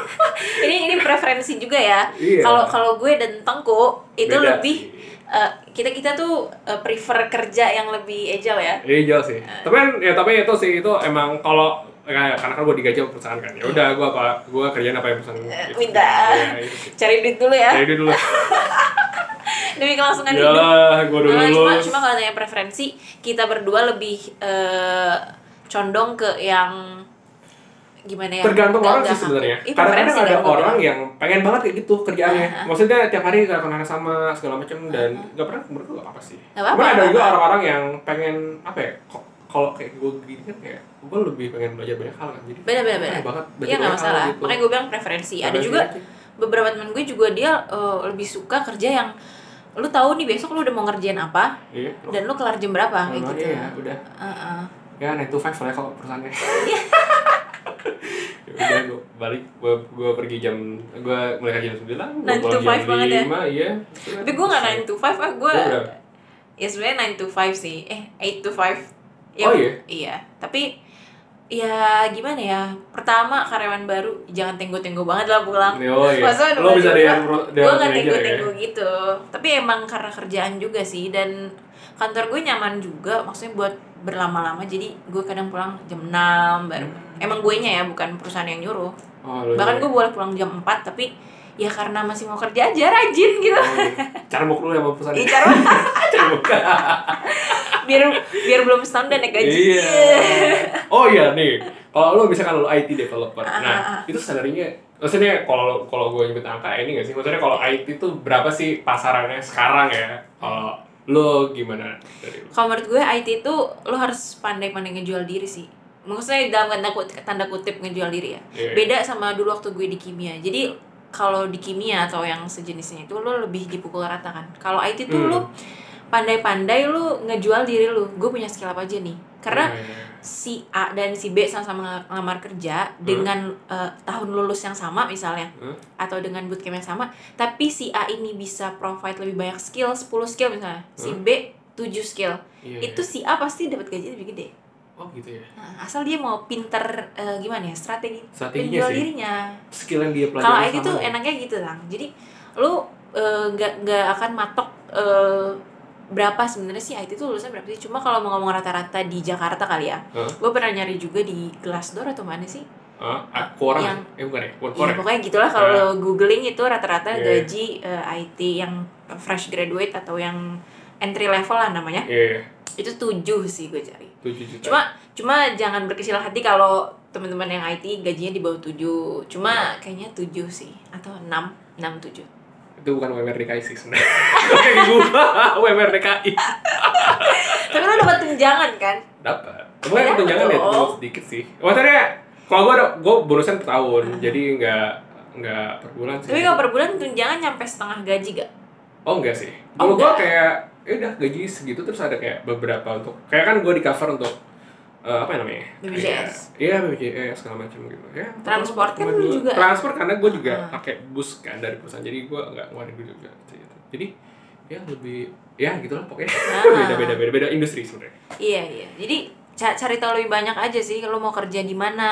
ini ini preferensi juga ya Iya. kalau kalau gue dan tengku itu Beda lebih eh, kita kita tuh eh, prefer kerja yang lebih agile ya Iya jauh sih. Tapi kan ya tapi itu sih itu emang kalau kayak karena kan gue digaji sama perusahaan kan. Ya udah gue apa gue kerjaan apa yang perusahaan minta. Iya, sih. cari duit dulu ya Jadi dulu. demi kelangsungan hidup Yalah, gue udah Nah, cuma lulus. cuma kalau tanya preferensi kita berdua lebih eh, condong ke yang gimana ya Tergantung orang sih sebenarnya. Kadang-kadang preferensi ada kan orang yang pengen banget kayak gitu kerjaannya. Aha. Maksudnya tiap hari gak akan sama segala macam dan gak pernah menurut gue apa sih. Apa-apa, Cuman ada juga orang-orang yang pengen apa ya? kalau kayak gue gini kan kayak gue lebih pengen belajar banyak hal kan jadi beda beda beda banget iya nggak hal masalah gitu. makanya gue bilang preferensi ada Preferensi juga aja. beberapa temen gue juga dia eh, lebih suka kerja yang lu tahu nih besok lu udah mau ngerjain apa? Iya. Dan lu kelar jam berapa? Kayak gitu. iya, udah. Heeh. ya nine to five soalnya kalau perusahaannya. Iya. ya udah gue balik. Gue gue pergi jam gue mulai kerja jam sembilan gue Nine to pulang five jam banget ya? lima iya. Tapi gue nggak 9 to 5 ah gue ya sebenarnya 9 to 5 sih. Eh 8 to 5 ya, Oh, iya? iya. Tapi ya gimana ya? Pertama karyawan baru. Jangan tenggo-tenggo banget lah pulang. Oh iya lo bisa yang gue nggak tenggo-tenggo gitu. Tapi emang karena kerjaan juga sih dan kantor gue nyaman juga. Maksudnya buat berlama-lama jadi gue kadang pulang jam 6 baru. Emang gue nya ya bukan perusahaan yang nyuruh. Oh, bahkan gue boleh pulang jam 4 tapi ya karena masih mau kerja aja rajin gitu. Cara mau dulu ya sama perusahaan Iya, Carbok. biar biar belum setahun dan naik gaji. Iya. Oh iya nih. Kalau lo misalkan lo IT developer. Ah, nah ah. itu salary-nya maksudnya kalau kalau gue nyebut angka ini gak sih? Maksudnya kalau IT itu berapa sih pasarannya sekarang ya? Kalau lo gimana dari kalau menurut gue IT itu lo harus pandai-pandai ngejual diri sih. Maksudnya dalam tanda kutip, tanda kutip ngejual diri ya. Iya. beda sama dulu waktu gue di kimia. Jadi kalau di kimia atau yang sejenisnya itu lo lebih dipukul rata kan kalau IT tuh Hmm. lo pandai-pandai lo ngejual diri lo gue punya skill apa aja nih karena iya. si A dan si B sama-sama ngelamar kerja dengan eh, tahun lulus yang sama misalnya Hmm? atau dengan bootcamp yang sama tapi si A ini bisa provide lebih banyak skill 10 skill misalnya si Hmm. B 7 skill Iya, itu si A pasti dapat gaji lebih gede oh gitu ya. Nah, asal dia mau pinter eh, gimana ya strategi Strateginya penjual sih. dirinya. Skill yang dia pelajari kalau IT tuh ya? enaknya gitu lang jadi lu eh, nggak nggak akan matok eh, berapa sebenarnya sih IT tuh lulusan berapa sih? Cuma kalau mau ngomong rata-rata di Jakarta kali ya Hah? gue pernah nyari juga di Glassdoor atau mana sih? Quora. Yang- eh bukan ya? Iya Quora pokoknya gitulah kalau lo googling itu rata-rata Iya. gaji eh, IT yang fresh graduate atau yang entry level lah namanya. Iya iya. itu tujuh sih gue cari juta. Cuma cuma jangan berkecil hati kalau teman-teman yang IT gajinya di bawah tujuh. Cuma kayaknya tujuh sih atau enam enam tujuh. Itu bukan UMR DKI sih sebenarnya. UMR DKI tapi lo dapat tunjangan kan? Dapat. Cuma Dapat tunjangan ya sedikit sih. Maksudnya kalau gua ada gua bonusan per tahun jadi nggak nggak per bulan sih. Tapi kalau per bulan tunjangan nyampe setengah gaji gak oh enggak sih. Oh, kalau gua enggak. kayak ya udah gaji segitu terus ada kayak beberapa untuk kayak kan gua di cover untuk eh, apa namanya BPJS. Kayak- iya BPJS segala macam gitu ya Transport kan lu juga. transport karena gua juga Ah. pakai bus kan dari perusahaan jadi gua nggak ngeluarin duit juga gitu. jadi ya lebih ya gitulah pokoknya Ah. beda beda beda beda industri sebenarnya iya iya jadi ca- cari tahu lebih banyak aja sih lo mau kerja di mana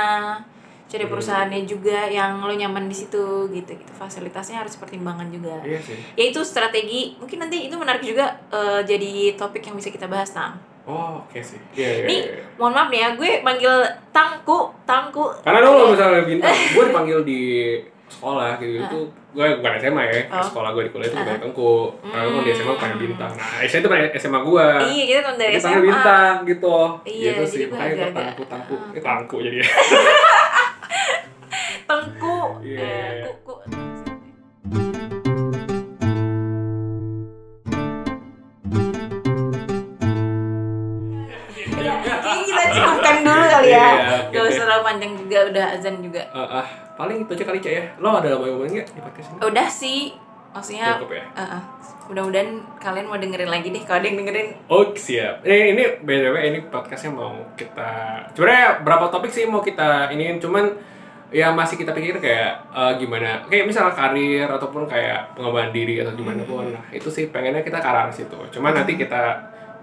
cari Hmm. perusahaannya juga yang lo nyaman di situ gitu gitu. Fasilitasnya harus pertimbangan juga. Iya sih. Ya itu strategi. Mungkin nanti itu menarik juga eh, jadi topik yang bisa kita bahas tang. Oh oke sih. Iya iya nih iya. mohon maaf nih ya gue manggil tangku tangku. Karena dulu misalnya bintang gue dipanggil di sekolah gitu. Itu gue bukan SMA ya. Oh. sekolah gue di kuliah itu Ah. dipanggil tengku karena gue di SMA panggil bintang. Nah SMA itu panggil SMA gue iya kita kan dari panggil SMA bintang gitu. Iya, gitu jadi sih gue makanya gue agak-agak- tangku tangku. Ah. eh tangku jadi tengku Iya. eh, kuku Ya, kayaknya kita cukupkan dulu kali ya. Iya, oke Gak usah terlalu panjang juga, udah azan juga. Ah, ah, paling itu aja kali cak ya. Lo ada mau ngomongin nggak di podcast ini? Udah sih, maksudnya cukup ya? eh, eh, mudah-mudahan kalian mau dengerin lagi deh. Kalau ada yang dengerin, Oh siap. Ini ini btw ini podcastnya mau kita sebenarnya berapa topik sih mau kita iniin? Cuman ya masih kita pikir kayak eh, gimana kayak misalnya karir ataupun kayak pengembangan diri atau gimana pun nah itu sih pengennya kita ke arah situ cuman nanti kita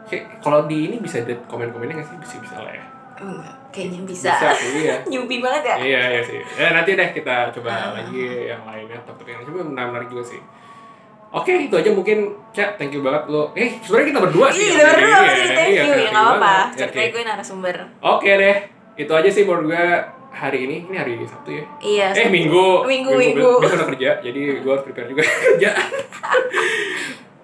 kayak kalau di ini bisa lihat komen-komennya nggak sih bisa bisa lah ya enggak, kayaknya bisa. bisa sih iya Nyubi banget ya. iya iya sih ya nanti deh kita coba Ah. lagi yang lainnya topik yang coba menarik menarik juga sih Oke, itu aja mungkin, Cak, thank you banget lo. Eh, sebenarnya kita berdua sih. Iya, berdua sih, thank Iya, you. Ya apa-apa. banget. Ya, Ceritanya oke. gue narasumber. Oke deh, itu aja sih menurut gue hari ini. Ini hari Sabtu ya? Iya. Eh Sabtu. Minggu. Minggu, minggu. Besok udah kerja, jadi gue harus prepare juga kerja.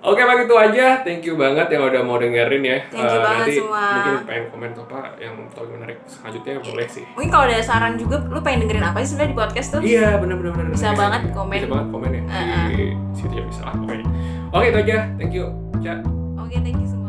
Oke, bang itu aja. Thank you banget yang udah mau dengerin ya. Thank you Eh, banget nanti semua. mungkin pengen komen apa yang topik menarik selanjutnya boleh sih. Mungkin kalau ada saran juga, lu pengen dengerin apa sih sebenarnya di podcast tuh? Iya, bener bener bener. Bisa bener. banget komen. Bisa banget komen ya. Uh-uh. Di situ ya bisa lah pokoknya. Oke, itu aja. Thank you. Oke, thank you semua.